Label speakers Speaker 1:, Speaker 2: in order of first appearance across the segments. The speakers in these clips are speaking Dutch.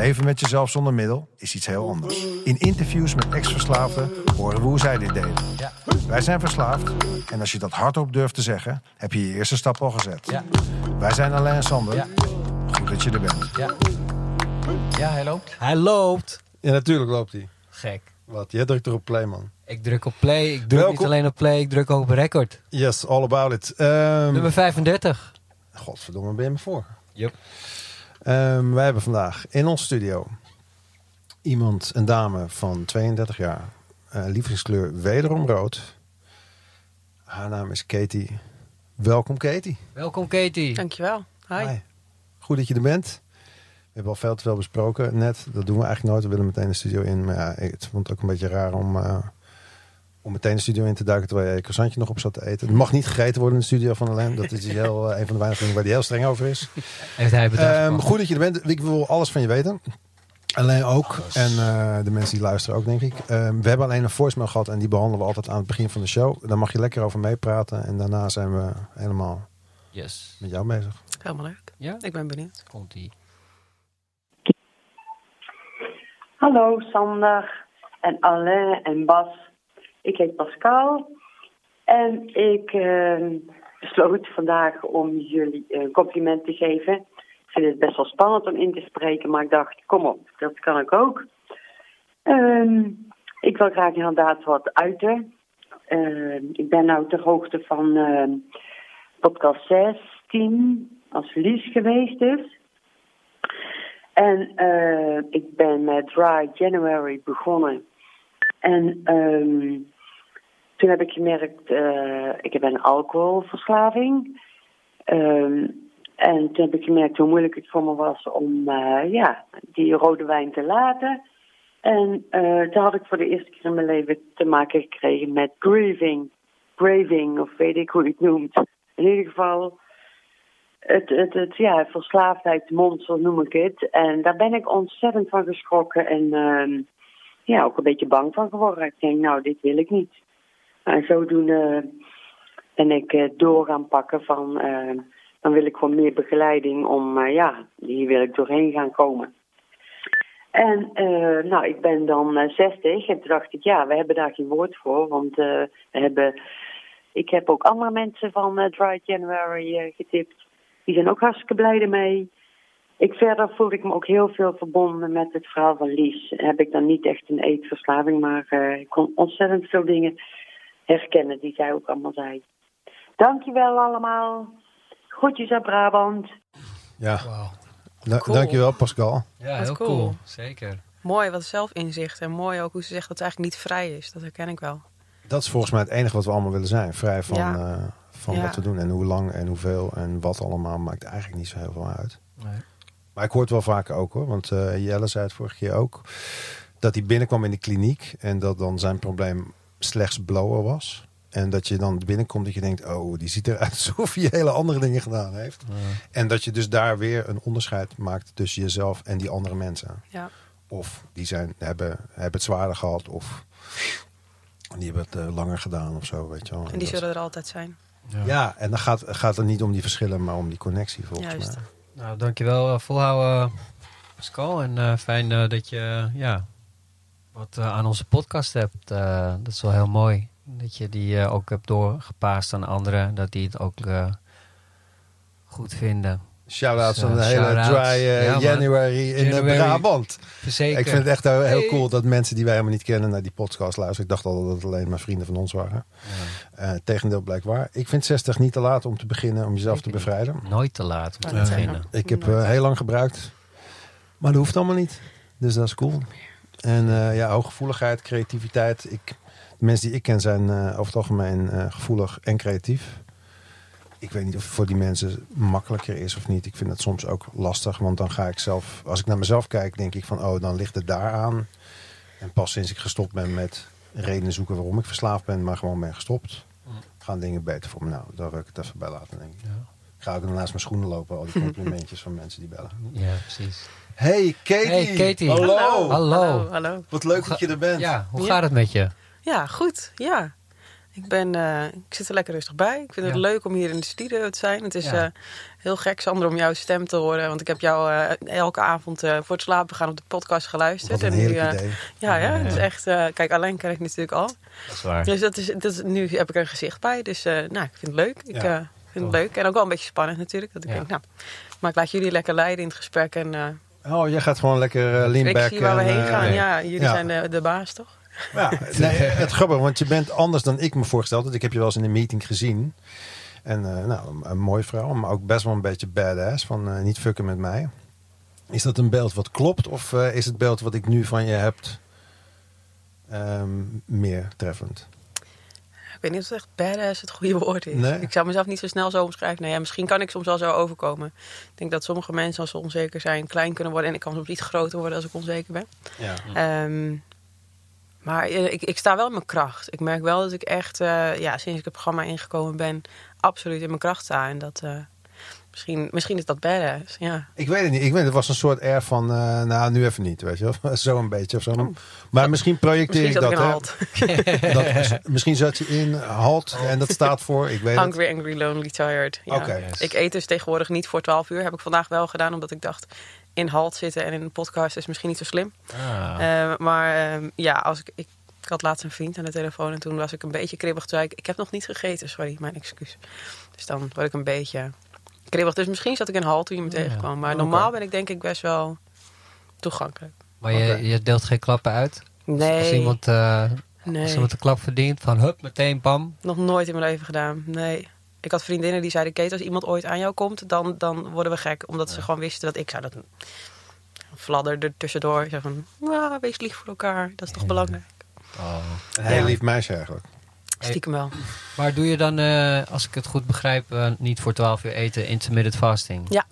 Speaker 1: leven met jezelf zonder middel is iets heel anders. In interviews met ex-verslaafden horen we hoe zij dit deden.
Speaker 2: Ja.
Speaker 1: Wij zijn verslaafd en als je dat hardop durft te zeggen, heb je je eerste stap al gezet.
Speaker 2: Ja.
Speaker 1: Wij zijn Alain en Sander.
Speaker 2: Ja.
Speaker 1: Goed dat je er bent.
Speaker 2: Ja. Ja, hij loopt.
Speaker 3: Hij loopt.
Speaker 4: Ja, natuurlijk loopt hij.
Speaker 2: Gek.
Speaker 4: Wat? Jij drukt er op play, man.
Speaker 2: Ik druk op play. Ik druk
Speaker 4: Welkom.
Speaker 2: niet alleen op play, ik druk ook op record.
Speaker 4: Yes, all about it. Ehm
Speaker 2: Nummer 35.
Speaker 4: Godverdomme, ben je me voor?
Speaker 2: Yup.
Speaker 4: Ehm, wij hebben vandaag in ons studio iemand, een dame van 32 jaar. Eh lievelingskleur wederom rood. Haar naam is Katie. Welkom, Katie.
Speaker 2: Welkom Katie.
Speaker 5: Dankjewel. Hi.
Speaker 4: Hi. Goed dat je er bent. We hebben al veel te veel besproken net. Dat doen we eigenlijk nooit. We willen meteen de studio in. Maar ja, ik vond het ook een beetje raar om, eh, om meteen de studio in te duiken terwijl je je croissantje nog op zat te eten. Het mag niet gegeten worden in de studio van Alain. Dat is heel, eh, een van de weinige dingen waar hij heel streng over is.
Speaker 2: Heeft hij bedacht.
Speaker 4: Ehm, goed dat je er bent. Ik wil alles van je weten. Alleen ook. En eh, de mensen die luisteren ook, denk ik. Ehm, we hebben alleen een voicemail gehad. En die behandelen we altijd aan het begin van de show. Daar mag je lekker over meepraten. En daarna zijn we helemaal
Speaker 2: Yes.
Speaker 4: met jou bezig.
Speaker 5: Helemaal leuk.
Speaker 2: Ja?
Speaker 5: Ik ben benieuwd.
Speaker 2: Komt ie.
Speaker 6: Hallo Sander en Alain en Bas. Ik heet Pascal en ik eh, besloot vandaag om jullie een compliment te geven. Ik vind het best wel spannend om in te spreken, maar ik dacht, kom op, dat kan ik ook. Ehm, ik wil graag inderdaad wat uiten. Ehm, ik ben nou ter hoogte van ehm, podcast 16, als Lies geweest is. En eh, ik ben met Dry January begonnen. En ehm, toen heb ik gemerkt, eh, ik heb een alcoholverslaving. Ehm, en toen heb ik gemerkt hoe moeilijk het voor me was om eh, ja, die rode wijn te laten. En eh toen had ik voor de eerste keer in mijn leven te maken gekregen met grieving. Graving, of weet ik hoe je het noemt. In ieder geval, het, het, het ja, verslaafdheidsmonster noem ik het. En daar ben ik ontzettend van geschrokken en ehm, ja, ook een beetje bang van geworden. Ik denk, nou, dit wil ik niet. En zodoende ben ik eh, door gaan pakken van, eh, dan wil ik gewoon meer begeleiding om, eh, ja, hier wil ik doorheen gaan komen. En eh, nou, ik ben dan eh, 60 en toen dacht ik, ja, we hebben daar geen woord voor, want eh, we hebben, ik heb ook andere mensen van eh, Dry January eh, getipt. Die zijn ook hartstikke blij ermee. Ik verder voelde ik me ook heel veel verbonden met het verhaal van Lies. Heb ik dan niet echt een eetverslaving, maar eh, ik kon ontzettend veel dingen herkennen die zij ook allemaal zei. Dankjewel allemaal. Groetjes uit Brabant.
Speaker 4: Ja,
Speaker 2: Wauw.
Speaker 4: Da-
Speaker 5: Cool.
Speaker 4: dankjewel Pascal.
Speaker 2: Ja,
Speaker 5: Wat
Speaker 2: heel
Speaker 5: cool.
Speaker 2: cool. Zeker.
Speaker 5: Mooi wat zelfinzicht. En mooi ook hoe ze zegt dat het eigenlijk niet vrij is. Dat herken ik wel.
Speaker 4: Dat is volgens mij het enige wat we allemaal willen zijn. Vrij van,
Speaker 5: Ja.
Speaker 4: eh, van
Speaker 5: Ja.
Speaker 4: wat we doen. En hoe lang en hoeveel en wat allemaal maakt eigenlijk niet zo heel veel uit.
Speaker 2: Nee.
Speaker 4: Maar ik hoor het wel vaker ook hoor. Want eh, Jelle zei het vorige keer ook. Dat hij binnenkwam in de kliniek. En dat dan zijn probleem slechts blowen was. En dat je dan binnenkomt dat je denkt... Oh, die ziet eruit alsof hij hele andere dingen gedaan heeft. En dat je dus daar weer een onderscheid maakt tussen jezelf en die andere mensen.
Speaker 5: Ja.
Speaker 4: Of die zijn, hebben, hebben het zwaarder gehad. Of die hebben het eh, langer gedaan of zo. Weet je wel.
Speaker 5: En die zullen er altijd zijn.
Speaker 4: Ja, en dan gaat, gaat het niet om die verschillen, maar om die connectie volgens
Speaker 5: Juist.
Speaker 4: mij.
Speaker 2: Nou, dankjewel. eh, volhouden, Pascal. En eh, fijn eh, dat je ja, wat eh, aan onze podcast hebt. Eh, dat is wel heel mooi. Dat je die eh, ook hebt doorgepaast aan anderen. Dat die het ook eh, goed vinden.
Speaker 4: Shout-outs
Speaker 2: Dus,
Speaker 4: aan de hele dry
Speaker 2: Ja.
Speaker 4: January in
Speaker 2: January.
Speaker 4: de Brabant.
Speaker 2: Zeker.
Speaker 4: Ik vind het echt heel, cool dat mensen die wij helemaal niet kennen naar die podcast luisteren. Ik dacht al dat het alleen maar vrienden van ons waren. Eh tegendeel blijkt waar. Ik vind 60 niet te laat om te beginnen om jezelf te bevrijden.
Speaker 2: Nooit te laat om te beginnen.
Speaker 4: Ik heb eh, heel lang gebruikt. Maar dat hoeft allemaal niet. Dus dat is cool. En eh, ja, hooggevoeligheid, creativiteit. Ik, de mensen die ik ken zijn eh, over het algemeen eh, gevoelig en creatief. Ik weet niet of het voor die mensen makkelijker is of niet. Ik vind het soms ook lastig. Want dan ga ik zelf, als ik naar mezelf kijk, denk ik van oh, dan ligt het daar aan. En pas sinds ik gestopt ben met redenen zoeken waarom ik verslaafd ben, maar gewoon ben gestopt. gaan dingen beter voor me. Nou, daar wil ik het even bij laten, denk ik.
Speaker 2: Ja.
Speaker 4: Ik ga ook naast mijn schoenen lopen, al die complimentjes van mensen die bellen.
Speaker 2: Ja, precies.
Speaker 4: Hey Katie!
Speaker 2: Hey, Katie.
Speaker 4: Hallo!
Speaker 2: Hallo.
Speaker 5: Hallo. hallo.
Speaker 4: Wat leuk dat je er bent.
Speaker 2: Ja, hoe
Speaker 5: Ja.
Speaker 2: gaat het met je?
Speaker 5: Ja, goed. Ja. Ik, ben, eh, ik zit er lekker rustig bij. Ik vind het leuk om hier in de studio te zijn. Het is
Speaker 2: Ja.
Speaker 5: eh, heel gek, Sander, om jouw stem te horen. Want ik heb jou eh, elke avond eh, voor het slapen gaan op de podcast geluisterd.
Speaker 4: Wat een
Speaker 5: nu, eh,
Speaker 4: idee.
Speaker 5: Ja, ja,
Speaker 2: Ja.
Speaker 5: het is echt... eh, kijk, alleen ken ik natuurlijk al.
Speaker 2: Dat is waar.
Speaker 5: Dus dat is, dat is, nu heb ik er een gezicht bij. Dus eh, nou, ik vind het leuk. Ik
Speaker 4: Ja.
Speaker 5: eh, vind het leuk. En ook wel een beetje spannend natuurlijk. Dat ik
Speaker 2: Ja.
Speaker 5: denk, nou... Maar ik laat jullie lekker leiden in het gesprek. En eh,
Speaker 4: Oh, jij gaat gewoon lekker uh, lean
Speaker 5: ik
Speaker 4: back.
Speaker 5: zie waar we
Speaker 4: en,
Speaker 5: heen
Speaker 4: eh,
Speaker 5: gaan.
Speaker 2: nee.
Speaker 5: Ja, jullie
Speaker 4: Ja.
Speaker 5: zijn de, de baas, toch?
Speaker 4: Ja, nee, het grappig, want je bent anders dan ik me voorgesteld had. Ik heb je wel eens in een meeting gezien. En eh, nou, een, een mooie vrouw, maar ook best wel een beetje badass. Van eh, niet fucken met mij. Is dat een beeld wat klopt? Of eh, is het beeld wat ik nu van je heb ehm, meer treffend?
Speaker 5: Ik weet niet of het echt badass het goede woord is.
Speaker 4: Nee.
Speaker 5: Ik zou mezelf niet zo snel zo omschrijven. Nee, ja, misschien kan ik soms wel zo overkomen. Ik denk dat sommige mensen als ze onzeker zijn klein kunnen worden. En ik kan soms iets groter worden als ik onzeker ben.
Speaker 4: Ja.
Speaker 5: Ehm, maar eh, ik, ik sta wel in mijn kracht. Ik merk wel dat ik echt, eh, ja, sinds ik het programma ingekomen ben, absoluut in mijn kracht sta. En dat, eh, misschien, misschien is dat badass, ja.
Speaker 4: Ik weet het niet. Ik weet, het was een soort air van, eh, nou nu even niet, weet je wel. zo een beetje of zo. Maar misschien projecteer
Speaker 5: Misschien
Speaker 4: ik dat.
Speaker 5: ik in
Speaker 4: hè.
Speaker 5: halt.
Speaker 4: dat misschien zat je in halt en dat staat voor, ik weet het.
Speaker 5: Hungry, angry, lonely, tired. Ja.
Speaker 2: Yes.
Speaker 5: Ik eet dus tegenwoordig niet voor 12 uur. Heb ik vandaag wel gedaan, omdat ik dacht... in halt zitten en in een podcast is misschien niet zo slim.
Speaker 2: Ah.
Speaker 5: Eh, maar ehm, ja, als ik, ik, ik had laatst een vriend aan de telefoon... en toen was ik een beetje kribbig. Toen zei ik, ik heb nog niet gegeten. Sorry, mijn excuus. Dus dan word ik een beetje kribbig. Dus misschien zat ik in halt toen je me tegenkwam. Maar normaal ben ik denk ik best wel toegankelijk.
Speaker 2: maar je, je deelt geen klappen uit?
Speaker 5: Nee,
Speaker 2: Als iemand, eh,
Speaker 5: nee.
Speaker 2: als iemand een klap verdient, van hup, meteen pam.
Speaker 5: nog nooit in mijn leven gedaan. Nee. Ik had vriendinnen die zeiden, Kate, als iemand ooit aan jou komt, dan, dan worden we gek. Omdat ze gewoon wisten dat ik zou dat doen. Fladder er tussendoor. Zo van, "Ah, wees lief voor elkaar. Dat is toch belangrijk.
Speaker 2: Oh.
Speaker 4: Een heel lief meisje eigenlijk.
Speaker 5: Stiekem wel.
Speaker 2: Maar doe je dan, eh, als ik het goed begrijp, eh, niet voor 12 uur eten, intermittent fasting?
Speaker 5: Ja.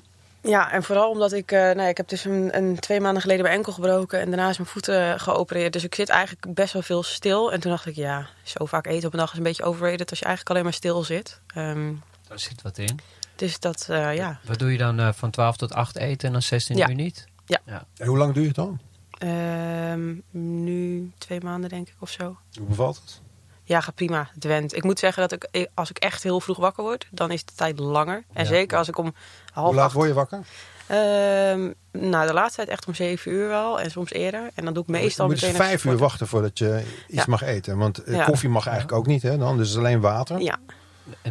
Speaker 5: Ja, en vooral omdat ik, eh nou, ja, ik heb dus een, een twee maanden geleden mijn enkel gebroken en daarna is mijn voeten geopereerd. Dus ik zit eigenlijk best wel veel stil. En toen dacht ik, ja, zo vaak eten op een dag is een beetje overrated als je eigenlijk alleen maar stil zit. Ehm,
Speaker 2: Daar zit wat in.
Speaker 5: dus dat, eh, ja.
Speaker 2: Wat doe je dan eh, van 12 tot 8 eten en dan 16
Speaker 5: Ja.
Speaker 2: uur niet?
Speaker 4: En hoe lang duurt het dan?
Speaker 5: Ehm, nu twee maanden denk ik of zo.
Speaker 4: Hoe bevalt het?
Speaker 5: Ja, gaat prima. Het went. Ik moet zeggen dat ik, als ik echt heel vroeg wakker word, dan is de tijd langer. En
Speaker 2: Ja.
Speaker 5: zeker als ik om half
Speaker 4: Hoe laat
Speaker 5: acht...
Speaker 4: word je wakker?
Speaker 5: Ehm, nou, de laatste tijd echt om zeven uur wel. En soms eerder. En dan doe ik meestal
Speaker 4: je moet
Speaker 5: meteen
Speaker 4: vijf uur wachten voordat je iets
Speaker 5: Ja.
Speaker 4: mag eten. Want eh,
Speaker 5: Ja.
Speaker 4: koffie mag eigenlijk ook niet, hè? Dan, dus alleen water.
Speaker 5: Ja,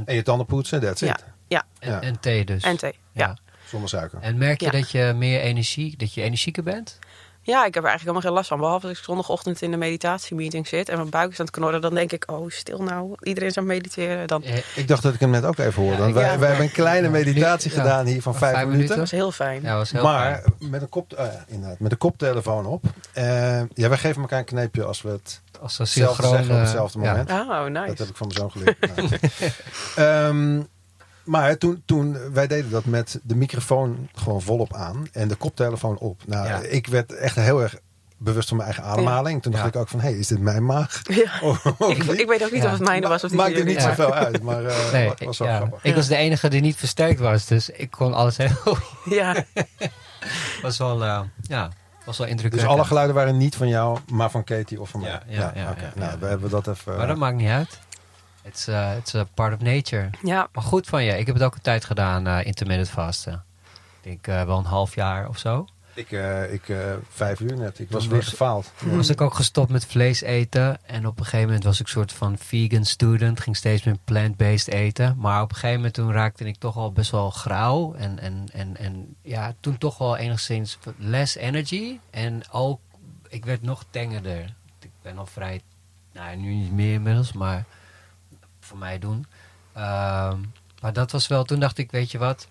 Speaker 4: En je tanden poetsen, that's
Speaker 5: Ja.
Speaker 4: it.
Speaker 5: ja.
Speaker 2: En,
Speaker 4: Ja.
Speaker 2: en thee dus?
Speaker 5: En thee. Ja.
Speaker 4: Zonder suiker.
Speaker 2: En merk je
Speaker 5: Ja.
Speaker 2: dat je meer energie, dat je energieker bent?
Speaker 5: Ja, ik heb er eigenlijk helemaal geen last van. Behalve als ik zondagochtend in de meditatiemeeting zit en mijn buik is aan het knorren. Dan denk ik, oh, stil nou. Iedereen is aan het mediteren. Dan...
Speaker 2: Eh,
Speaker 4: Ik dacht dat ik hem net ook even hoorde.
Speaker 2: Ja,
Speaker 4: want wij,
Speaker 5: ja.
Speaker 4: wij hebben een kleine meditatie
Speaker 2: Ja.
Speaker 4: gedaan hier van vijf,
Speaker 2: Vijf
Speaker 4: minuten.
Speaker 5: Dat was heel fijn.
Speaker 2: Ja, was heel
Speaker 4: Maar
Speaker 2: fijn.
Speaker 4: met een, kop, eh, inderdaad, met een koptelefoon op. Eh, ja, wij geven elkaar een kneepje als we het
Speaker 2: Als
Speaker 4: zelf zeggen op hetzelfde moment.
Speaker 5: Oh, nice.
Speaker 4: Dat heb ik van mijn zoon geleerd. Nou. Maar toen, toen, wij deden dat met de microfoon gewoon volop aan en de koptelefoon op. Nou,
Speaker 2: Ja.
Speaker 4: ik werd echt heel erg bewust van mijn eigen ademhaling. Toen dacht
Speaker 2: Ja.
Speaker 4: ik ook van, hé, hey, is dit mijn maag?
Speaker 5: Ja.
Speaker 4: Of
Speaker 5: Ik, ik weet ook niet
Speaker 2: Ja.
Speaker 5: of het mijne was of die
Speaker 4: Maakt er niet zoveel uit, maar eh
Speaker 2: Nee,
Speaker 4: was, was wel
Speaker 2: ja.
Speaker 4: grappig.
Speaker 2: ik was de enige die niet versterkt was, dus ik kon alles heel...
Speaker 5: Ja.
Speaker 2: was wel, eh, ja, was wel
Speaker 4: Dus
Speaker 2: indrukwekkend.
Speaker 4: alle geluiden waren niet van jou, maar van Katie of van mij.
Speaker 2: Ja, ja, ja,
Speaker 4: nou,
Speaker 2: ja.
Speaker 4: we hebben dat even...
Speaker 2: Maar dat maakt niet uit. It's, uh, it's a part of nature.
Speaker 5: ja.
Speaker 2: Maar goed van je. Ik heb het ook een tijd gedaan, eh intermittent vasten. Ik denk eh, wel een half jaar of zo.
Speaker 4: Ik, eh, ik eh, vijf uur net. Ik was
Speaker 2: Toen
Speaker 4: weer
Speaker 2: was-
Speaker 4: gefaald.
Speaker 2: Toen was ik ook gestopt met vlees eten. En op een gegeven moment was ik een soort van vegan student. Ging steeds meer plant-based eten. Maar op een gegeven moment toen raakte ik toch al best wel grauw. En, en, en, en ja, toen toch wel enigszins less energy. En ook, ik werd nog tengerder. Ik ben al vrij, nou nu niet meer inmiddels, maar voor mij doen. Ehm, maar dat was wel, toen dacht ik, weet je wat.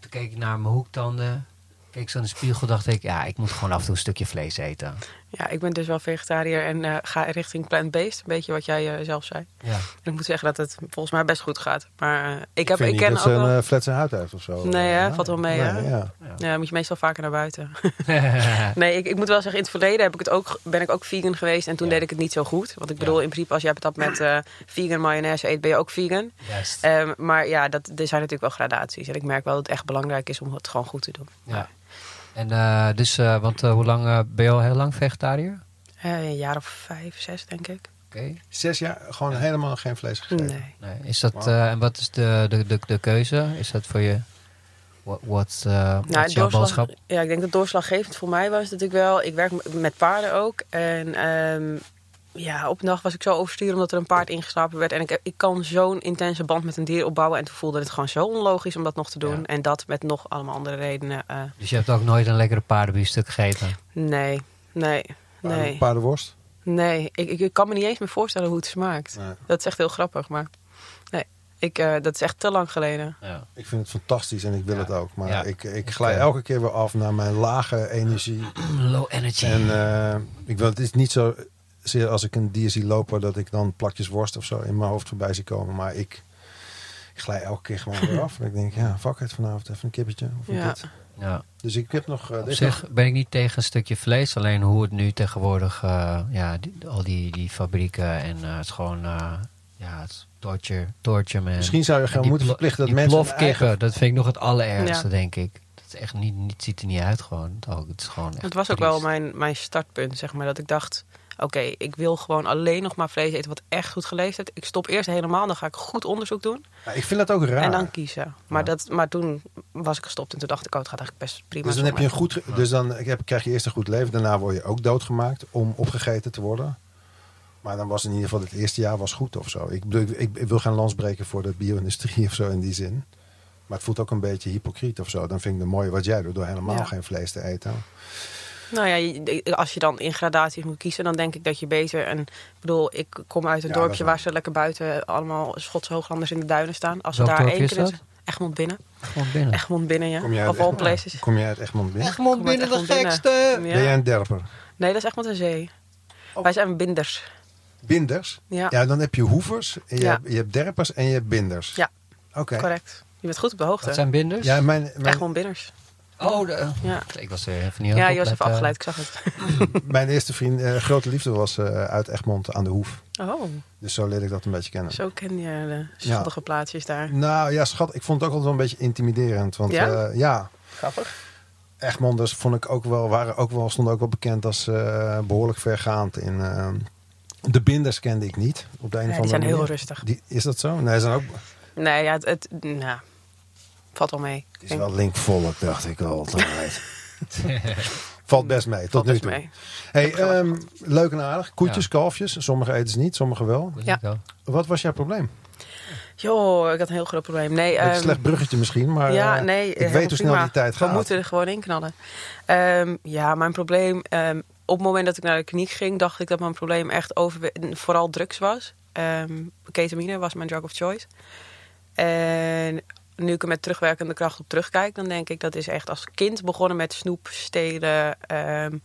Speaker 2: Toen keek ik naar mijn hoektanden. Keek zo in de spiegel, dacht ik, ja, ik moet gewoon af en toe een stukje vlees eten.
Speaker 5: Ja, ik ben dus wel vegetariër en eh, ga richting plant-based. Een beetje wat jij eh, zelf zei.
Speaker 2: Ja.
Speaker 5: En ik moet zeggen dat het volgens mij best goed gaat. Maar eh, ik,
Speaker 4: Ik,
Speaker 5: heb, ik ken
Speaker 4: dat
Speaker 5: ook
Speaker 4: ze een uh, fletse huid heeft of zo.
Speaker 5: Nee, hè?
Speaker 4: Ja.
Speaker 5: Valt wel mee, hè?
Speaker 4: Nee, ja.
Speaker 5: Ja, moet je meestal vaker naar buiten. nee, ik, ik moet wel zeggen, in het verleden heb ik het ook, ben ik ook vegan geweest. En toen
Speaker 2: Ja.
Speaker 5: deed ik het niet zo goed. Want ik bedoel, in principe als jij dat met vegan mayonaise eet, ben je ook vegan. Ehm, maar ja, dat, er zijn natuurlijk wel gradaties. En ik merk wel dat het echt belangrijk is om het gewoon goed te doen.
Speaker 2: Ja. En eh, dus, eh, want eh, hoe lang eh, ben je al heel lang vegetariër?
Speaker 5: Eh, een jaar of vijf, zes denk ik.
Speaker 2: Oké.
Speaker 4: Zes jaar gewoon helemaal geen vlees gegeten.
Speaker 5: Nee.
Speaker 2: Nee. Is dat, eh, en wat is de, de, de, de keuze? Is dat voor je, wat, wat, eh, wat
Speaker 5: Nou,
Speaker 2: is jouw
Speaker 5: doorslag,
Speaker 2: boodschap?
Speaker 5: ja, ik denk dat doorslaggevend voor mij was dat ik wel... Ik werk met paarden ook. En ehm, ja, op een dag was ik zo overstuur omdat er een paard ingeslapen werd. En ik, ik kan zo'n intense band met een dier opbouwen. En toen voelde het gewoon zo onlogisch om dat nog te doen.
Speaker 2: Ja.
Speaker 5: En dat met nog allemaal andere redenen. eh,
Speaker 2: Dus je hebt ook nooit een lekkere paardenbiefstuk gegeten?
Speaker 5: nee, nee,
Speaker 4: Paarden-
Speaker 5: nee.
Speaker 4: Paardenworst?
Speaker 5: Nee, ik, ik, ik kan me niet eens meer voorstellen hoe het smaakt.
Speaker 4: Nee.
Speaker 5: Dat is echt heel grappig, maar... Nee, ik, eh, dat is echt te lang geleden.
Speaker 2: Ja.
Speaker 4: Ik vind het fantastisch en ik wil
Speaker 2: Ja.
Speaker 4: het ook. Maar
Speaker 2: Ja.
Speaker 4: ik, ik glij elke keer weer af naar mijn lage energie.
Speaker 2: Low energy.
Speaker 4: En eh, ik wil, het is niet zo zeer als ik een dier zie lopen dat ik dan plakjes worst of zo in mijn hoofd voorbij zie komen. Maar ik, ik glij elke keer gewoon weer af. En ik denk, ja, fuck het vanavond even een kippetje of een
Speaker 5: Ja.
Speaker 4: dit.
Speaker 2: ja.
Speaker 4: Dus ik heb nog... eh,
Speaker 2: Op zich ben ik niet tegen een stukje vlees. Alleen hoe het nu tegenwoordig... eh, ja, die- al die, die fabrieken en eh, het is gewoon... eh, ja, het is torture, torture man.
Speaker 4: Misschien zou je
Speaker 2: die
Speaker 4: moeten verplichten dat
Speaker 2: die
Speaker 4: mensen...
Speaker 2: plofkippen,
Speaker 4: eigen-
Speaker 2: dat vind ik nog het allerergste,
Speaker 5: Ja.
Speaker 2: denk ik. Dat is echt niet, niet, ziet er niet uit gewoon. Het, ook, het is gewoon echt
Speaker 5: Het was ook
Speaker 2: triest.
Speaker 5: wel mijn, mijn startpunt, zeg maar. Dat ik dacht, oké, ik wil gewoon alleen nog maar vlees eten wat echt goed geleefd heeft. Ik stop eerst helemaal, dan ga ik goed onderzoek doen.
Speaker 4: Ja, ik vind dat ook raar.
Speaker 5: En dan kiezen. Maar,
Speaker 4: Ja.
Speaker 5: dat, maar toen was ik gestopt en toen dacht ik, oh, het gaat eigenlijk best prima.
Speaker 4: Dus dan heb je een goed, dus dan heb, krijg je eerst een goed leven. Daarna word je ook doodgemaakt om opgegeten te worden. Maar dan was in ieder geval het eerste jaar was goed of zo. Ik, ik, ik, ik wil geen lans breken voor de bio-industrie of zo in die zin. Maar het voelt ook een beetje hypocriet of zo. Dan vind ik het mooi wat jij doet door helemaal
Speaker 5: Ja.
Speaker 4: geen vlees te eten.
Speaker 5: Nou ja, je- als je dan in gradaties moet kiezen, dan denk ik dat je beter... En, ik bedoel, ik kom uit een
Speaker 4: Ja,
Speaker 5: dorpje
Speaker 4: is
Speaker 5: waar ze lekker buiten allemaal Schotse hooglanders in de duinen staan. Als ze daar één
Speaker 2: is
Speaker 5: keer... in- Egmond binnen.
Speaker 2: Gewoon binnen.
Speaker 5: Egmond binnen, ja.
Speaker 4: Kom jij uit,
Speaker 5: Of all
Speaker 4: Egmond?
Speaker 5: places.
Speaker 4: Kom jij uit Egmond binnen?
Speaker 2: Egmond binnen de
Speaker 5: Egmond
Speaker 2: gekste!
Speaker 5: Ja.
Speaker 4: Ben jij een derper?
Speaker 5: Nee, dat is Egmond en Zee.
Speaker 4: Oh.
Speaker 5: Wij zijn binders.
Speaker 4: Binders?
Speaker 5: Ja,
Speaker 4: Ja, dan heb je hoevers, en je,
Speaker 5: Ja.
Speaker 4: hebt, je hebt derpers en je hebt binders.
Speaker 5: Ja.
Speaker 4: Oké.
Speaker 5: correct. Je bent goed op de hoogte.
Speaker 2: Dat zijn binders?
Speaker 4: Ja, mijn, mijn,
Speaker 5: Egmond binners.
Speaker 2: Oh, de,
Speaker 5: Ja,
Speaker 2: ik was er even niet
Speaker 5: ja
Speaker 2: het
Speaker 5: je was even
Speaker 2: opletten.
Speaker 5: afgeleid, ik zag het.
Speaker 4: mijn eerste vriend, eh, grote liefde was eh, uit Egmond aan de Hoef.
Speaker 5: Oh,
Speaker 4: Dus zo leerde ik dat een beetje kennen.
Speaker 5: zo ken je de schattige plaatsjes daar.
Speaker 4: Nou ja, schat, ik vond het ook altijd wel een beetje intimiderend. Want
Speaker 5: Ja?
Speaker 4: ja, ja
Speaker 5: Grappig.
Speaker 4: Egmonders vond ik ook wel, waren ook wel, stonden ook wel bekend als eh, behoorlijk vergaand. In, eh, de binders kende ik niet. Op de een
Speaker 5: Ja,
Speaker 4: of
Speaker 5: die zijn heel rustig.
Speaker 4: Die, is dat zo? Nee, ze zijn ook,
Speaker 5: Nee, ja, het, het nou, valt wel mee.
Speaker 4: het is wel linkvolk, dacht ik altijd. Valt best mee, tot
Speaker 5: Valt
Speaker 4: nu toe.
Speaker 5: mee.
Speaker 4: Hey, ehm, leuk en aardig. Koetjes, kalfjes. Sommige eten ze niet, sommige wel.
Speaker 5: Ja.
Speaker 4: Wat was jouw probleem?
Speaker 5: Joh, ik had een heel groot probleem. Nee,
Speaker 4: Een
Speaker 5: ehm,
Speaker 4: slecht bruggetje misschien, maar
Speaker 5: ja,
Speaker 4: eh,
Speaker 5: nee,
Speaker 4: ik
Speaker 5: helemaal
Speaker 4: weet hoe snel
Speaker 5: prima.
Speaker 4: die tijd
Speaker 5: We
Speaker 4: gaat.
Speaker 5: moeten er gewoon in knallen. Ehm, ja, mijn probleem... ehm, op het moment dat ik naar de kliniek ging, dacht ik dat mijn probleem echt over, vooral drugs was. Ehm, ketamine was mijn drug of choice. En nu ik er met terugwerkende kracht op terugkijk, dan denk ik dat is echt als kind begonnen met snoep, stelen. ehm,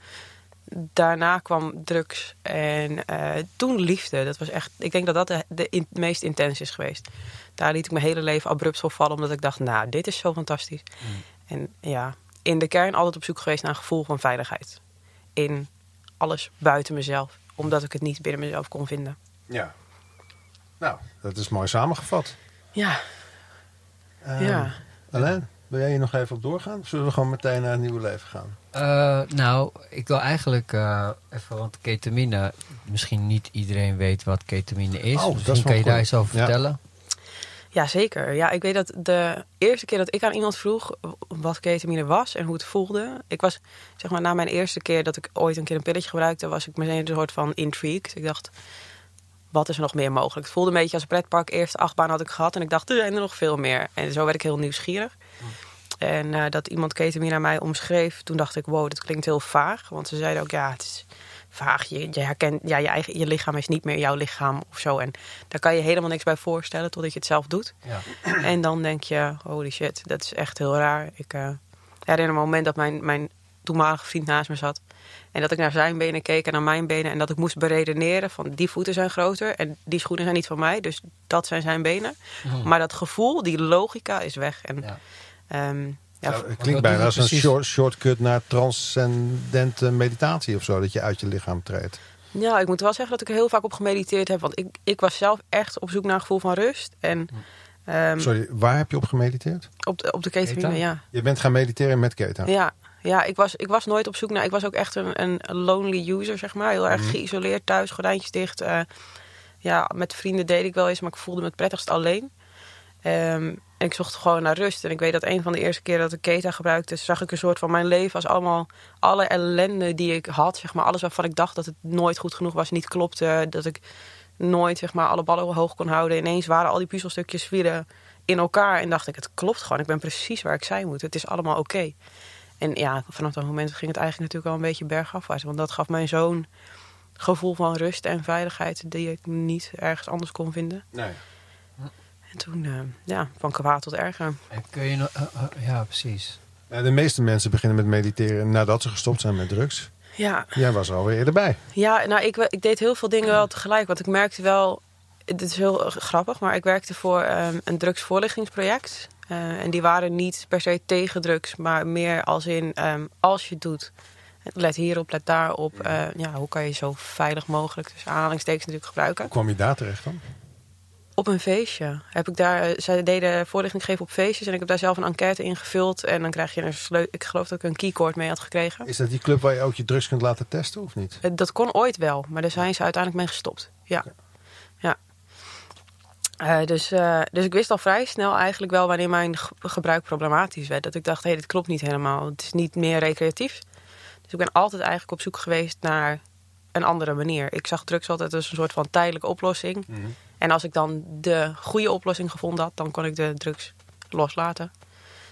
Speaker 5: daarna kwam drugs en eh, toen liefde. Dat was echt, ik denk dat dat de, de in- meest intens is geweest. Daar liet ik mijn hele leven abrupt voor vallen, omdat ik dacht, nou, dit is zo fantastisch. En ja, in de kern altijd op zoek geweest naar een gevoel van veiligheid. In alles buiten mezelf, omdat ik het niet binnen mezelf kon vinden.
Speaker 4: Ja. Nou, dat is mooi samengevat.
Speaker 5: Ja, ja.
Speaker 4: Alain, wil jij hier nog even op doorgaan? Of zullen we gewoon meteen naar het nieuwe leven gaan?
Speaker 2: Eh, nou, ik wil eigenlijk eh, even, want ketamine, misschien niet iedereen weet wat ketamine is.
Speaker 4: Oh, dat is
Speaker 2: misschien kan je daar eens over
Speaker 4: Ja.
Speaker 2: vertellen.
Speaker 5: Ja, zeker. Ja, ik weet dat de eerste keer dat ik aan iemand vroeg wat ketamine was en hoe het voelde. Ik was, zeg maar, na mijn eerste keer dat ik ooit een keer een pilletje gebruikte, was ik meteen een soort van intrigued. Ik dacht, wat is er nog meer mogelijk? Het voelde een beetje als een pretpark. Eerste achtbaan had ik gehad en ik dacht, er zijn er nog veel meer. En zo werd ik heel nieuwsgierig. En eh, dat iemand ketamine aan mij omschreef, toen dacht ik, wow, dat klinkt heel vaag. Want ze zeiden ook, ja, het is vaag. Je, je herkent, ja, je, eigen, je lichaam is niet meer jouw lichaam of zo. En daar kan je helemaal niks bij voorstellen totdat je het zelf doet.
Speaker 2: Ja.
Speaker 5: En dan denk je, holy shit, dat is echt heel raar. Ik eh, herinner me een moment dat mijn, mijn toenmalige vriend naast me zat. En dat ik naar zijn benen keek en naar mijn benen. En dat ik moest beredeneren van die voeten zijn groter. En die schoenen zijn niet van mij. Dus dat zijn zijn benen. Maar dat gevoel, die logica is weg. En,
Speaker 2: Ja.
Speaker 5: ehm, ja,
Speaker 4: het klinkt bijna als een short, shortcut naar transcendente meditatie of zo. Dat je uit je lichaam treedt.
Speaker 5: Ja, ik moet wel zeggen dat ik er heel vaak op gemediteerd heb. Want ik, ik was zelf echt op zoek naar een gevoel van rust. En ehm,
Speaker 4: Sorry, waar heb je op gemediteerd?
Speaker 5: op, de, op de ketamine,
Speaker 2: Keta?
Speaker 5: ja.
Speaker 4: Je bent gaan mediteren met Keta.
Speaker 5: Ja, ja ik, was, ik was nooit op zoek naar... Ik was ook echt een, een lonely user, zeg maar. Heel erg geïsoleerd thuis, gordijntjes dicht. eh, ja, met vrienden deed ik wel eens, maar ik voelde me het prettigst alleen. Ehm, en ik zocht gewoon naar rust. En ik weet dat een van de eerste keren dat ik Keta gebruikte... zag ik een soort van mijn leven als allemaal... alle ellende die ik had, zeg maar. Alles waarvan ik dacht dat het nooit goed genoeg was, niet klopte. Dat ik nooit, zeg maar, alle ballen hoog kon houden. Ineens waren al die puzzelstukjes weer in elkaar. En dacht ik, het klopt gewoon. Ik ben precies waar ik zijn moet. Het is allemaal oké. En ja, vanaf dat moment ging het eigenlijk natuurlijk al een beetje bergafwaarts. Want dat gaf mij zo'n gevoel van rust en veiligheid... die ik niet ergens anders kon vinden.
Speaker 4: Nee.
Speaker 5: En toen, eh, ja, van kwaad tot erger.
Speaker 2: En kun je nog... eh, eh, ja, precies.
Speaker 4: Nou, De meeste mensen beginnen met mediteren nadat ze gestopt zijn met drugs.
Speaker 5: Ja,
Speaker 4: Jij was er alweer eerder bij.
Speaker 5: ja nou, ik, ik deed heel veel dingen wel tegelijk. Want ik merkte wel... Dit is heel grappig, maar ik werkte voor ehm, een drugsvoorlichtingsproject. Eh, en die waren niet per se tegen drugs, maar meer als in ehm, als je het doet. Let hierop, let daarop. Eh, ja, hoe kan je zo veilig mogelijk, dus aanhalingstekens natuurlijk gebruiken.
Speaker 4: Hoe kwam je daar terecht dan?
Speaker 5: Op een feestje heb ik daar, eh, zij deden voorlichting geven op feestjes en ik heb daar zelf een enquête ingevuld en dan krijg je een sleutel. Ik geloof dat ik een keycord mee had gekregen.
Speaker 4: Is dat die club waar je ook je drugs kunt laten testen of niet?
Speaker 5: Dat kon ooit wel, maar daar zijn ze uiteindelijk mee gestopt. Ja. ja. Eh, dus, eh, dus ik wist al vrij snel eigenlijk wel wanneer mijn ge- gebruik problematisch werd. Dat ik dacht, hé, dit klopt niet helemaal. Het is niet meer recreatief. Dus ik ben altijd eigenlijk op zoek geweest naar een andere manier. Ik zag drugs altijd als een soort van tijdelijke oplossing. En als ik dan de goede oplossing gevonden had, dan kon ik de drugs loslaten.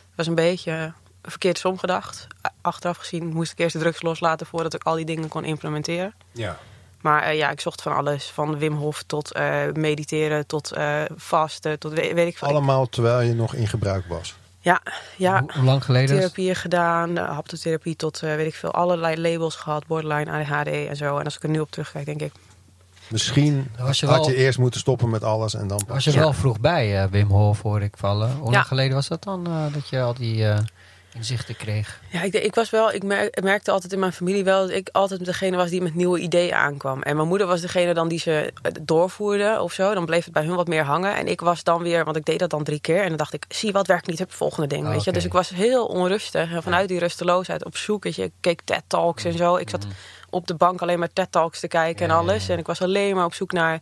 Speaker 5: Het was een beetje verkeerd somgedacht. Achteraf gezien moest ik eerst de drugs loslaten voordat ik al die dingen kon implementeren.
Speaker 4: Ja.
Speaker 5: Maar eh, ja, ik zocht van alles. Van Wim Hof tot eh, mediteren, tot eh, vasten, tot weet, weet ik veel.
Speaker 4: Allemaal terwijl je nog in gebruik was.
Speaker 5: Ja, ja.
Speaker 2: Hoe, hoe lang geleden?
Speaker 5: Therapieën gedaan, haptotherapie tot eh, weet ik veel. Allerlei labels gehad, borderline, ADHD en zo. En als ik er nu op terugkijk, denk ik...
Speaker 4: Misschien
Speaker 2: was je
Speaker 4: had
Speaker 2: wel-
Speaker 4: je eerst moeten stoppen met alles en dan pas.
Speaker 2: Was je
Speaker 5: Ja.
Speaker 2: wel vroeg bij, eh, Wim Hof, hoor ik vallen. Hoe
Speaker 5: Ja.
Speaker 2: lang geleden was dat dan, eh, dat je al die eh, inzichten kreeg?
Speaker 5: Ja, ik, ik was wel, ik mer- merkte altijd in mijn familie wel dat ik altijd degene was die met nieuwe ideeën aankwam. En mijn moeder was degene dan die ze eh, doorvoerde of zo. Dan bleef het bij hun wat meer hangen. En ik was dan weer, want ik deed dat dan drie keer. En dan dacht ik, zie wat werkt niet, heb het volgende ding. Weet je? Dus ik was heel onrustig. En vanuit die rusteloosheid op zoek. Weet je, ik keek TED Talks en zo. Ik zat op de bank alleen maar TED Talks te kijken
Speaker 2: Ja,
Speaker 5: en alles.
Speaker 2: ja, ja.
Speaker 5: En ik was alleen maar op zoek naar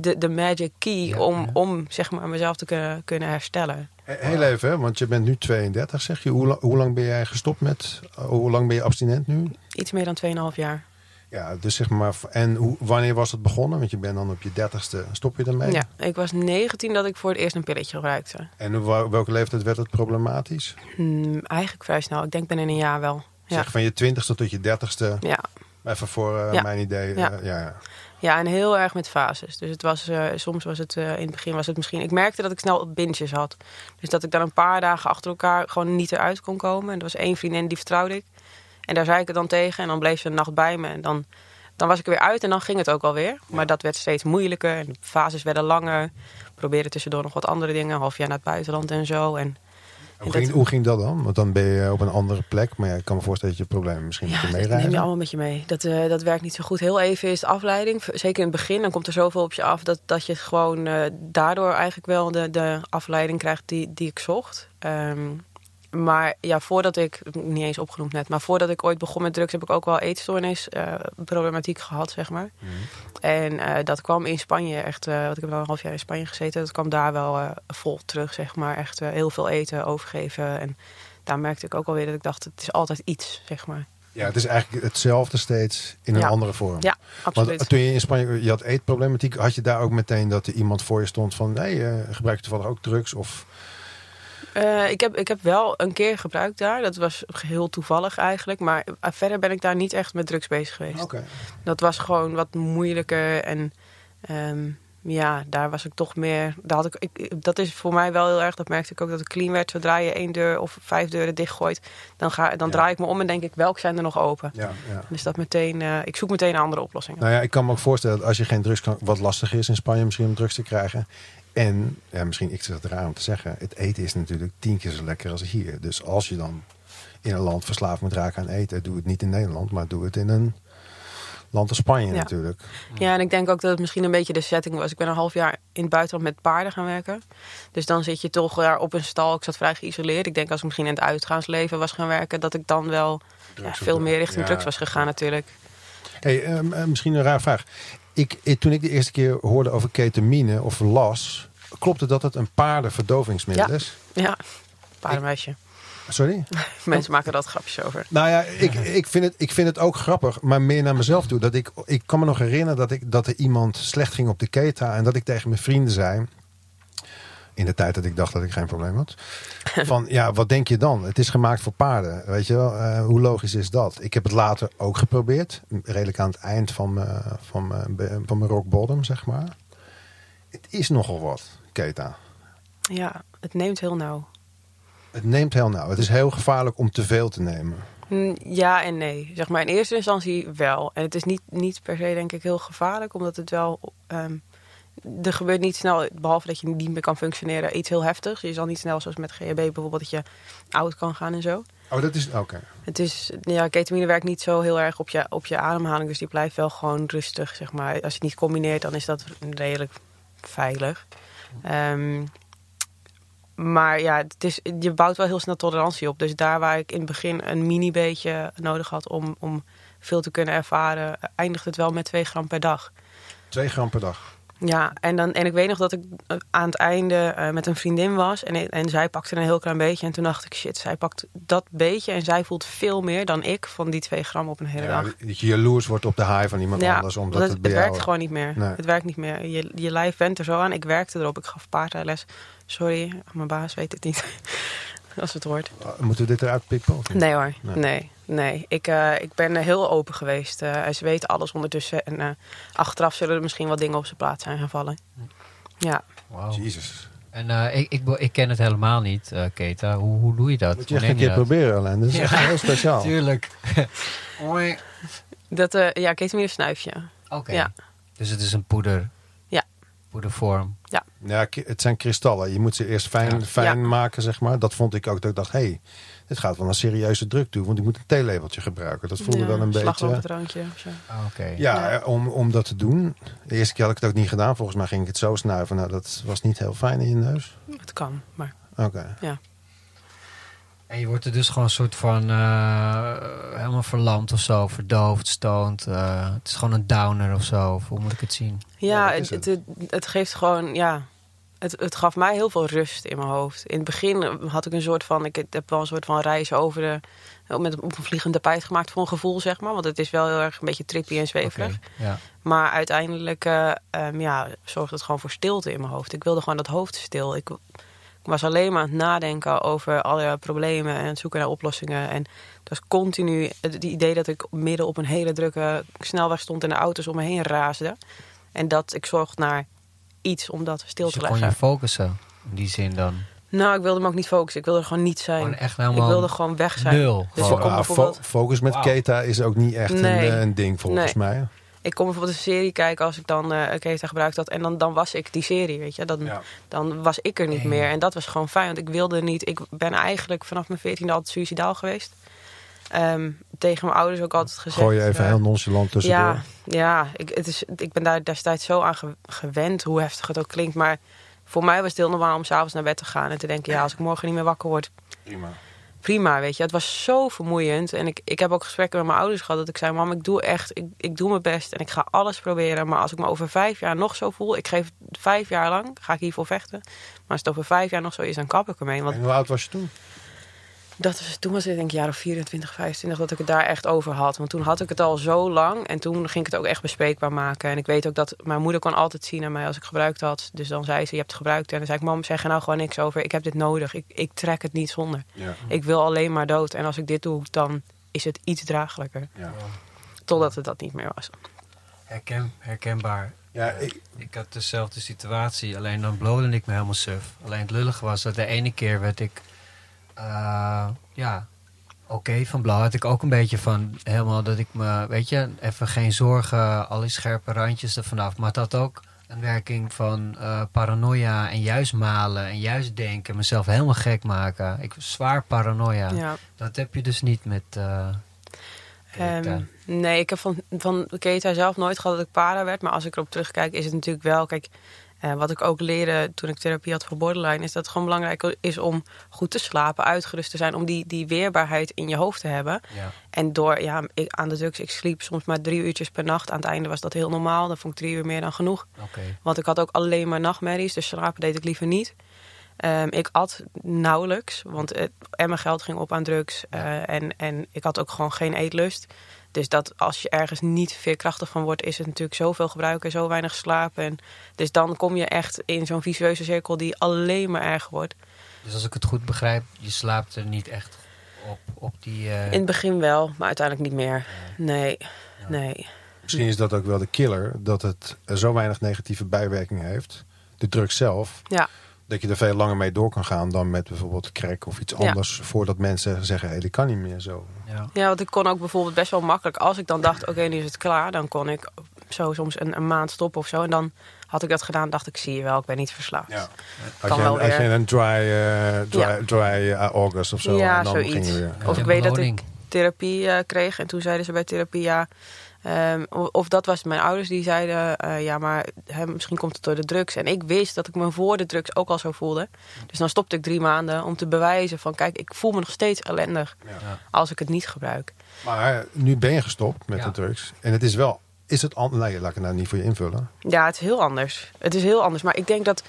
Speaker 5: de, de magic key
Speaker 2: Ja,
Speaker 5: om,
Speaker 2: ja.
Speaker 5: om zeg maar, mezelf te kunnen, kunnen herstellen.
Speaker 4: He- Heel even, hè, want je bent nu 32, zeg je. Hoe, la- hoe lang ben jij gestopt met? uh, Hoe lang ben je abstinent nu?
Speaker 5: Iets meer dan 2,5 jaar.
Speaker 4: Ja, dus zeg maar. En hoe, wanneer was het begonnen? Want je bent dan op je 30ste. Stop je ermee?
Speaker 5: Ja, ik was 19 dat ik voor het eerst een pilletje gebruikte.
Speaker 4: En wa- welke leeftijd werd het problematisch?
Speaker 5: Hmm, eigenlijk vrij snel. Ik denk binnen een jaar wel. Ja,
Speaker 4: Zeg van je 20ste tot je 30ste.
Speaker 5: ja.
Speaker 4: Even voor eh,
Speaker 5: Ja.
Speaker 4: mijn idee.
Speaker 5: Ja.
Speaker 4: eh, ja, ja.
Speaker 5: en heel erg met fases. Dus het was, eh, soms was het eh, in het begin was het misschien... Ik merkte dat ik snel binges had. Dus dat ik dan een paar dagen achter elkaar gewoon niet eruit kon komen. En er was één vriendin die vertrouwde ik. En daar zei ik het dan tegen. En dan bleef ze een nacht bij me. En dan, dan was ik er weer uit en dan ging het ook alweer. Maar dat werd steeds moeilijker. En de fases werden langer. Ik probeerde tussendoor nog wat andere dingen. Een half jaar naar het buitenland en zo. En
Speaker 4: Hoe,
Speaker 5: dat-
Speaker 4: ging, hoe ging dat dan? Want dan ben je op een andere plek. Maar ja, ik kan me voorstellen dat je problemen misschien met je
Speaker 5: Ja, dat
Speaker 4: meereizen.
Speaker 5: neem je allemaal met je mee. Dat, eh, dat werkt niet zo goed. Heel even is de afleiding. Zeker in het begin, dan komt er zoveel op je af... dat, dat je gewoon eh, daardoor eigenlijk wel de, de afleiding krijgt die, die ik zocht. Ehm, maar ja, voordat ik, niet eens opgenoemd net... maar voordat ik ooit begon met drugs... heb ik ook wel eetstoornis eh, problematiek gehad, zeg maar. En eh, dat kwam in Spanje echt... eh want ik heb wel een half jaar in Spanje gezeten. Dat kwam daar wel vol terug, zeg maar. Echt heel veel eten, overgeven. En daar merkte ik ook alweer dat ik dacht... het is altijd iets, zeg maar.
Speaker 4: Ja, het is eigenlijk hetzelfde steeds in een
Speaker 5: Ja.
Speaker 4: andere vorm.
Speaker 5: Ja, absoluut.
Speaker 4: Want toen je in Spanje, je had eetproblematiek, had je daar ook meteen dat er iemand voor je stond van, nee, eh, gebruik je toevallig ook drugs? Of
Speaker 5: Eh, ik, heb, ik heb wel een keer gebruikt daar. Dat was geheel toevallig eigenlijk. Maar eh, verder ben ik daar niet echt met drugs bezig geweest. Dat was gewoon wat moeilijker. En ehm, ja, daar was ik toch meer. Daar had ik, ik, dat is voor mij wel heel erg. Dat merkte ik ook dat het clean werd. Zodra je één deur of vijf deuren dichtgooit, dan, ga, dan
Speaker 4: Ja.
Speaker 5: draai ik me om en denk ik, welke zijn er nog open?
Speaker 4: Ja, ja.
Speaker 5: Dus dat meteen, eh, ik zoek meteen andere oplossingen.
Speaker 4: Nou ja, ik kan me ook voorstellen dat als je geen drugs kan, wat lastig is in Spanje misschien om drugs te krijgen. En ja, misschien, ik zeg het raar om te zeggen, het eten is natuurlijk tien keer zo lekker als hier. Dus als je dan in een land verslaafd moet raken aan eten, doe het niet in Nederland, maar doe het in een land als Spanje
Speaker 5: Ja.
Speaker 4: natuurlijk.
Speaker 5: Ja, en ik denk ook dat het misschien een beetje de setting was. Ik ben een half jaar in het buitenland met paarden gaan werken. Dus dan zit je toch daar op een stal. Ik zat vrij geïsoleerd. Ik denk als ik misschien in het uitgaansleven was gaan werken, dat ik dan wel ja, veel meer richting drugs was gegaan natuurlijk.
Speaker 4: Hey, ehm, eh, misschien een raar vraag. Ik, ik- toen ik de eerste keer hoorde over ketamine of las, klopt het dat het een paardenverdovingsmiddel
Speaker 5: Ja.
Speaker 4: is?
Speaker 5: Ja, paardenmeisje.
Speaker 4: Sorry?
Speaker 5: Mensen maken altijd grapjes over.
Speaker 4: Nou ja, ik, ik, vind het, ik vind het ook grappig, maar meer naar mezelf toe. Dat ik, ik kan me nog herinneren dat, ik, dat er iemand slecht ging op de keta. En dat ik tegen mijn vrienden zei. In de tijd dat ik dacht dat ik geen probleem had. Van ja, wat denk je dan? Het is gemaakt voor paarden. Weet je wel, Eh, hoe logisch is dat? Ik heb het later ook geprobeerd. Redelijk aan het eind van mijn, van mijn, van mijn rock bottom, zeg maar. Het is nogal wat, keta.
Speaker 5: Ja, het neemt heel nauw.
Speaker 4: Het neemt heel nauw. Het is heel gevaarlijk om te veel te nemen.
Speaker 5: Mm, Ja en nee. Zeg maar in eerste instantie wel. En het is niet, niet per se denk ik heel gevaarlijk, omdat het wel. ehm, er gebeurt niet snel, behalve dat je niet meer kan functioneren, iets heel heftigs. Je zal niet snel, zoals met GHB bijvoorbeeld, dat je oud kan gaan en zo.
Speaker 4: Oh, dat is. Oké.
Speaker 5: Het is, ja, ketamine werkt niet zo heel erg op je, op je ademhaling, dus die blijft wel gewoon rustig, zeg maar. Als je het niet combineert, dan is dat redelijk veilig. Ehm, maar ja, het is, je bouwt wel heel snel tolerantie op. Dus daar waar ik in het begin een mini beetje nodig had om, om veel te kunnen ervaren, eindigt het wel met 2 gram per dag.
Speaker 4: Twee gram per dag.
Speaker 5: Ja, en, dan, en ik weet nog dat ik eh, aan het einde eh, met een vriendin was. En, en zij pakte een heel klein beetje. En toen dacht ik, shit, zij pakt dat beetje. En zij voelt veel meer dan ik van die 2 gram op een hele
Speaker 4: Ja,
Speaker 5: dag.
Speaker 4: dat je jaloers wordt op de high van iemand anders. Omdat
Speaker 5: dat-
Speaker 4: het
Speaker 5: het
Speaker 4: jou...
Speaker 5: werkt gewoon niet meer.
Speaker 4: Nee.
Speaker 5: Het werkt niet meer. Je, je lijf went er zo aan. Ik werkte erop. Ik gaf paardrijles. Sorry, mijn baas weet het niet. Als het hoort.
Speaker 4: Uh, Moeten we dit eruit pikken?
Speaker 5: Nee hoor,
Speaker 4: Nee.
Speaker 5: nee. nee, Ik, eh, ik ben heel open geweest. Eh ze weten alles ondertussen. En eh, achteraf zullen er misschien wat dingen op zijn plaats zijn gevallen. Ja,
Speaker 2: Wauw.
Speaker 4: Jezus.
Speaker 2: En eh, ik, ik, ik ken het helemaal niet, eh, Keta. Hoe, hoe doe je dat?
Speaker 4: Moet je echt een proberen, Alain. Dat is
Speaker 2: Ja.
Speaker 4: echt heel speciaal.
Speaker 2: Tuurlijk.
Speaker 5: dat, eh ja ketamine snuifje.
Speaker 2: Oké.
Speaker 5: Ja.
Speaker 2: Dus het is een poeder.
Speaker 5: Ja.
Speaker 2: Poedervorm.
Speaker 4: Ja, ki- het zijn kristallen. Je moet ze eerst fijn,
Speaker 2: Ja.
Speaker 4: fijn
Speaker 5: Ja.
Speaker 4: maken, zeg maar. Dat vond ik ook. Dat ik dacht, hé, hey, dit gaat wel een serieuze druk toe. Want ik moet een theelepeltje gebruiken. Dat voelde
Speaker 5: Ja,
Speaker 4: wel een beetje...
Speaker 5: slagroomdrankje of zo.
Speaker 2: Ah, Oké.
Speaker 4: Ja,
Speaker 5: Ja.
Speaker 4: eh, Om, om dat te doen. De eerste keer had ik het ook niet gedaan. Volgens mij ging ik het zo snuiven. Nou, dat was niet heel fijn in je neus.
Speaker 5: Het kan, maar
Speaker 4: Oké.
Speaker 2: En je wordt er dus gewoon een soort van eh, helemaal verlamd of zo, verdoofd, stoned. eh, het is gewoon een downer of zo. Of hoe moet ik het zien?
Speaker 5: Ja, het, het, het, het geeft gewoon, ja. Het, het gaf mij heel veel rust in mijn hoofd. In het begin had ik een soort van, ik heb wel een soort van reis over de, met op een vliegende tapijt gemaakt voor een gevoel, zeg maar. Want het is wel heel erg een beetje trippy en zweverig.
Speaker 2: Oké, Ja.
Speaker 5: Maar uiteindelijk eh, ehm, ja, zorgde het gewoon voor stilte in mijn hoofd. Ik wilde gewoon dat hoofd stil. Ik, ik was alleen maar aan het nadenken over alle problemen en het zoeken naar oplossingen. En het was continu het idee dat ik midden op een hele drukke snelweg stond en de auto's om me heen raasden. En dat ik zocht naar iets om dat stil
Speaker 2: Dus
Speaker 5: te
Speaker 2: je kon je
Speaker 5: leggen.
Speaker 2: focussen. In die zin dan.
Speaker 5: Nou, ik wilde me ook niet focussen. Ik wilde er gewoon niet zijn.
Speaker 2: Gewoon echt
Speaker 5: ik
Speaker 2: helemaal
Speaker 5: wilde gewoon weg zijn.
Speaker 2: nul.
Speaker 5: Dus ik
Speaker 4: Ah, fo-
Speaker 5: bijvoorbeeld-
Speaker 4: focus met
Speaker 2: Wauw.
Speaker 4: Keta is ook niet echt
Speaker 5: Nee.
Speaker 4: een, eh, een ding volgens
Speaker 5: Nee.
Speaker 4: mij.
Speaker 5: Ik kon bijvoorbeeld een serie kijken als ik dan eh Keta gebruikt had. En dan, dan was ik die serie, weet je. Dan,
Speaker 4: Ja.
Speaker 5: dan was ik er niet
Speaker 2: Nee.
Speaker 5: meer. En dat was gewoon fijn, want ik wilde niet... Ik ben eigenlijk vanaf mijn veertiende altijd suicidaal geweest. Ehm, tegen mijn ouders ook altijd gezegd.
Speaker 4: Gooi je even
Speaker 5: eh,
Speaker 4: heel nonchalant tussendoor.
Speaker 5: Ja, ja ik, het is, ik ben daar destijds zo aan ge- gewend, hoe heftig het ook klinkt. Maar voor mij was het heel normaal om s'avonds naar bed te gaan en te denken... ja, als ik morgen niet meer wakker word,
Speaker 4: Prima.
Speaker 5: Prima, weet je. Het was zo vermoeiend. En ik, ik heb ook gesprekken met mijn ouders gehad dat ik zei... mam, ik doe echt, ik, ik doe mijn best en ik ga alles proberen. Maar als ik me over vijf jaar nog zo voel... ik geef vijf jaar lang, ga ik hiervoor vechten. Maar als het over vijf jaar nog zo is, dan kap ik ermee. Want
Speaker 4: En hoe oud was je toen?
Speaker 5: Dat was, toen was het denk ik jaar of 24, 25 dat ik het daar echt over had. Want toen had ik het al zo lang en toen ging ik het ook echt bespreekbaar maken. En ik weet ook dat mijn moeder kon altijd zien aan mij als ik gebruikt had. Dus dan zei ze, je hebt het gebruikt. En dan zei ik, mam, zeg er nou gewoon niks over. Ik heb dit nodig. Ik, ik trek het niet zonder.
Speaker 4: Ja.
Speaker 5: Ik wil alleen maar dood. En als ik dit doe, dan is het iets draaglijker.
Speaker 4: Ja.
Speaker 5: Totdat het dat niet meer was.
Speaker 2: Herken, herkenbaar.
Speaker 4: Ja, ik,
Speaker 2: Ik had dezelfde situatie, alleen dan blode ik me helemaal suf. Alleen het lullige was dat de ene keer werd ik, eh, ja, oké van blauw. Had ik ook een beetje van helemaal dat ik me, weet je, even geen zorgen, al die scherpe randjes er vanaf. Maar het had ook een werking van eh, paranoia en juist malen en juist denken, mezelf helemaal gek maken. Ik zwaar paranoia.
Speaker 5: Ja.
Speaker 2: Dat heb je dus niet met. eh.
Speaker 5: Ehm, nee, ik heb van, van Keta zelf nooit gehad dat ik para werd. Maar als ik erop terugkijk, is het natuurlijk wel. Kijk, eh, wat ik ook leerde toen ik therapie had voor borderline, is dat het gewoon belangrijk is om goed te slapen, uitgerust te zijn, om die, die weerbaarheid in je hoofd te hebben.
Speaker 2: ja.
Speaker 5: En door ja, ik, aan de drugs, ik sliep soms maar drie uurtjes per nacht. Aan het einde was dat heel normaal. Dan vond ik drie uur meer dan genoeg. Want ik had ook alleen maar nachtmerries, dus slapen deed ik liever niet. Ehm, ik at nauwelijks, want het, en mijn geld ging op aan drugs. eh, en, en ik had ook gewoon geen eetlust. Dus dat als je ergens niet veerkrachtig van wordt, is het natuurlijk zoveel gebruiken, zo weinig slapen. En dus dan kom je echt in zo'n vicieuze cirkel die alleen maar erger wordt.
Speaker 2: Dus als ik het goed begrijp, je slaapt er niet echt op, op die. eh,
Speaker 5: In het begin wel, maar uiteindelijk niet meer. Nee, nee.
Speaker 4: misschien is dat ook wel de killer, dat het zo weinig negatieve bijwerkingen heeft. De drug zelf,
Speaker 5: Ja,
Speaker 4: dat je er veel langer mee door kan gaan dan met bijvoorbeeld crack of iets
Speaker 5: Ja.
Speaker 4: anders. Voordat mensen zeggen, hé, dit kan niet meer zo.
Speaker 2: ja.
Speaker 5: Ja, want ik kon ook bijvoorbeeld best wel makkelijk. Als ik dan dacht, oké, nu is het klaar. Dan kon ik zo soms een, een maand stoppen of zo. En dan had ik dat gedaan, dacht ik, zie je wel, ik ben niet verslaafd.
Speaker 4: Had
Speaker 5: Kan
Speaker 4: je,
Speaker 5: wel
Speaker 4: een, had je een dry, eh, dry,
Speaker 5: Ja.
Speaker 4: dry eh, August of zo?
Speaker 5: Ja,
Speaker 4: en dan
Speaker 5: zoiets.
Speaker 4: ging je weer.
Speaker 5: Of
Speaker 2: Ja,
Speaker 5: ik weet dat ik therapie eh, kreeg. En toen zeiden ze bij therapie, ja... ehm, of, dat was mijn ouders die zeiden, eh, ja, maar hè, misschien komt het door de drugs. En ik wist dat ik me voor de drugs ook al zo voelde. Dus dan stopte ik drie maanden om te bewijzen van, kijk, ik voel me nog steeds ellendig
Speaker 2: Ja.
Speaker 5: als ik het niet gebruik.
Speaker 4: Maar nu ben je gestopt met
Speaker 2: Ja.
Speaker 4: de drugs. En het is wel, is het anders? Nee, laat ik het nou niet voor je invullen.
Speaker 5: Ja, het is heel anders. Het is heel anders. Maar ik denk dat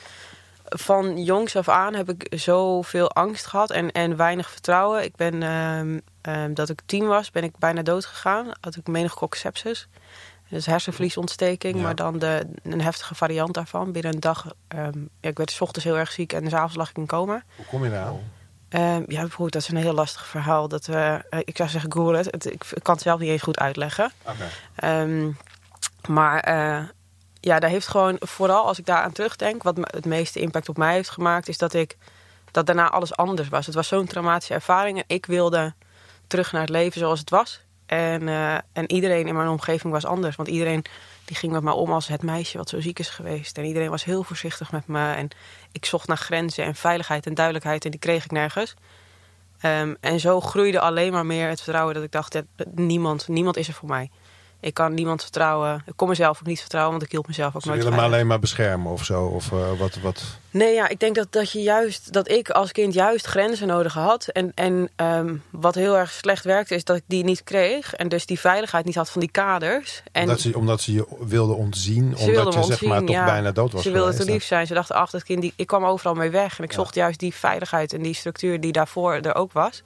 Speaker 5: van jongs af aan heb ik zoveel angst gehad en, en weinig vertrouwen. Ik ben, ehm, ehm, dat ik tien was, ben ik bijna dood gegaan. Had ik meningokok sepsis. Dus hersenvliesontsteking,
Speaker 4: Ja.
Speaker 5: maar dan de, een heftige variant daarvan. Binnen een dag, ehm, ja, ik werd 's ochtends heel erg ziek en s'avonds lag ik in coma.
Speaker 4: Hoe kom je daar?
Speaker 5: Ehm, ja, bijvoorbeeld, dat is een heel lastig verhaal. Dat, we, eh, ik zou zeggen, google het. Ik kan het zelf niet eens goed uitleggen.
Speaker 4: Oké.
Speaker 5: Maar eh, ja, daar heeft gewoon, vooral als ik daar aan terugdenk, wat het meeste impact op mij heeft gemaakt, is dat ik dat daarna alles anders was. Het was zo'n traumatische ervaring en ik wilde terug naar het leven zoals het was. En, eh, en iedereen in mijn omgeving was anders. Want iedereen die ging met me om als het meisje wat zo ziek is geweest. En iedereen was heel voorzichtig met me. En ik zocht naar grenzen en veiligheid en duidelijkheid. En die kreeg ik nergens. Ehm, en zo groeide alleen maar meer het vertrouwen dat ik dacht, ja, niemand, niemand is er voor mij. Ik kan niemand vertrouwen. Ik kon mezelf ook niet vertrouwen, want ik hield mezelf ook
Speaker 4: Ze
Speaker 5: nooit
Speaker 4: willen me alleen maar beschermen of zo. Of eh, wat, wat.
Speaker 5: Nee, ja, ik denk dat, dat je juist, dat ik als kind juist grenzen nodig had. En, en ehm, wat heel erg slecht werkte, is dat ik die niet kreeg. En dus die veiligheid niet had van die kaders. En
Speaker 4: omdat, ze, omdat ze je wilden ontzien.
Speaker 5: Ze
Speaker 4: omdat je zeg maar toch
Speaker 5: ja.
Speaker 4: bijna dood was
Speaker 5: ze wilden te lief zijn. Ze dachten, ach, dat kind, die, ik kwam overal mee weg. En ik
Speaker 4: Ja.
Speaker 5: zocht juist die veiligheid en die structuur die daarvoor er ook was.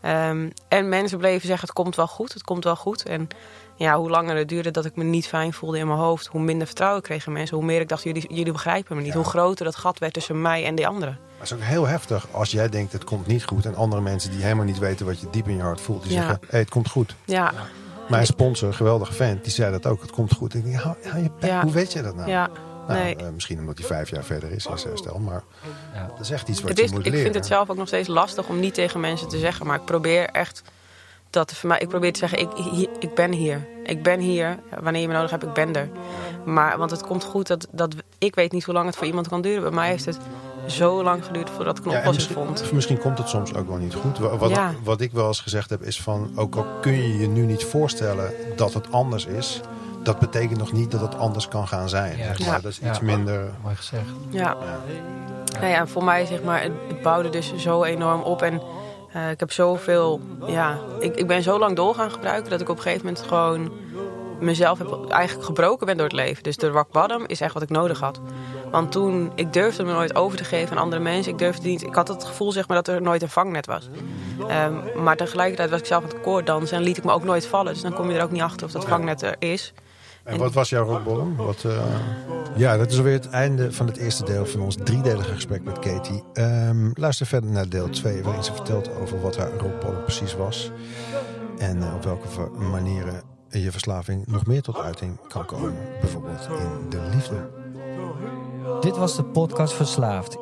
Speaker 5: Ehm, en mensen bleven zeggen, het komt wel goed, het komt wel goed. En ja, hoe langer het duurde dat ik me niet fijn voelde in mijn hoofd... hoe minder vertrouwen kregen mensen. Hoe meer ik dacht, jullie, jullie begrijpen me niet.
Speaker 4: Ja.
Speaker 5: Hoe groter dat gat werd tussen mij en die anderen.
Speaker 4: Maar het is ook heel heftig als jij denkt het komt niet goed. En andere mensen die helemaal niet weten wat je diep in je hart voelt. Die
Speaker 5: Ja.
Speaker 4: zeggen hey, het komt goed.
Speaker 5: Ja,
Speaker 4: Mijn sponsor, geweldige vent, die zei dat ook. Het komt goed. Ik denk, hou, hou je bek.
Speaker 5: Ja.
Speaker 4: Hoe weet je dat nou?
Speaker 5: ja.
Speaker 4: Nou,
Speaker 5: nee.
Speaker 4: eh, misschien omdat hij vijf jaar verder is zijn herstel. Maar
Speaker 2: Ja.
Speaker 4: dat is echt iets wat
Speaker 5: Het
Speaker 4: je
Speaker 5: is,
Speaker 4: moet
Speaker 5: ik
Speaker 4: leren.
Speaker 5: vind het zelf ook nog steeds lastig om niet tegen mensen te zeggen. Maar ik probeer echt dat voor mij. Ik probeer te zeggen: ik, hier- ik ben hier. Ik ben hier. Wanneer je me nodig hebt, ik ben er. Maar want het komt goed dat, dat ik weet niet hoe lang het voor iemand kan duren. Bij mij heeft het zo lang geduurd voordat ik een
Speaker 4: Ja,
Speaker 5: oplossing
Speaker 4: misschien,
Speaker 5: vond.
Speaker 4: misschien komt het soms ook wel niet goed. Wa- Wat,
Speaker 5: Ja.
Speaker 4: wat ik wel eens gezegd heb is van... ook al kun je je nu niet voorstellen dat het anders is... dat betekent nog niet dat het anders kan gaan zijn.
Speaker 2: Ja.
Speaker 4: zeg maar.
Speaker 5: Ja.
Speaker 4: Dat is
Speaker 2: Ja.
Speaker 4: iets minder...
Speaker 2: Mooi gezegd.
Speaker 5: Ja. Nou ja, voor mij zeg maar, het, het bouwde dus zo enorm op. En eh, ik heb zoveel, ja, ik, ik ben zo lang door gaan gebruiken dat ik op een gegeven moment gewoon mezelf heb, eigenlijk gebroken ben door het leven. Dus de rock is echt wat ik nodig had. Want toen, ik durfde me nooit over te geven aan andere mensen. Ik durfde niet, ik had het gevoel zeg maar dat er nooit een vangnet was. Ehm, maar tegelijkertijd was ik zelf aan het koorddansen en liet ik me ook nooit vallen. Dus dan kom je er ook niet achter of dat vangnet er is.
Speaker 4: En wat was jouw rockbottom? Wat, eh, Ja, dat is alweer het einde van het eerste deel van ons driedelige gesprek met Katie. Ehm, luister verder naar deel 2, waarin ze vertelt over wat haar rockbottom precies was. En eh, op welke manieren en je verslaving nog meer tot uiting kan komen. Bijvoorbeeld in de liefde.
Speaker 2: Dit was de podcast Verslaafd.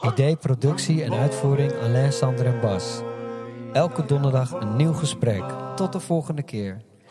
Speaker 2: Idee, productie en uitvoering Alain, Sander en Bas. Elke donderdag een nieuw gesprek. Tot de volgende keer.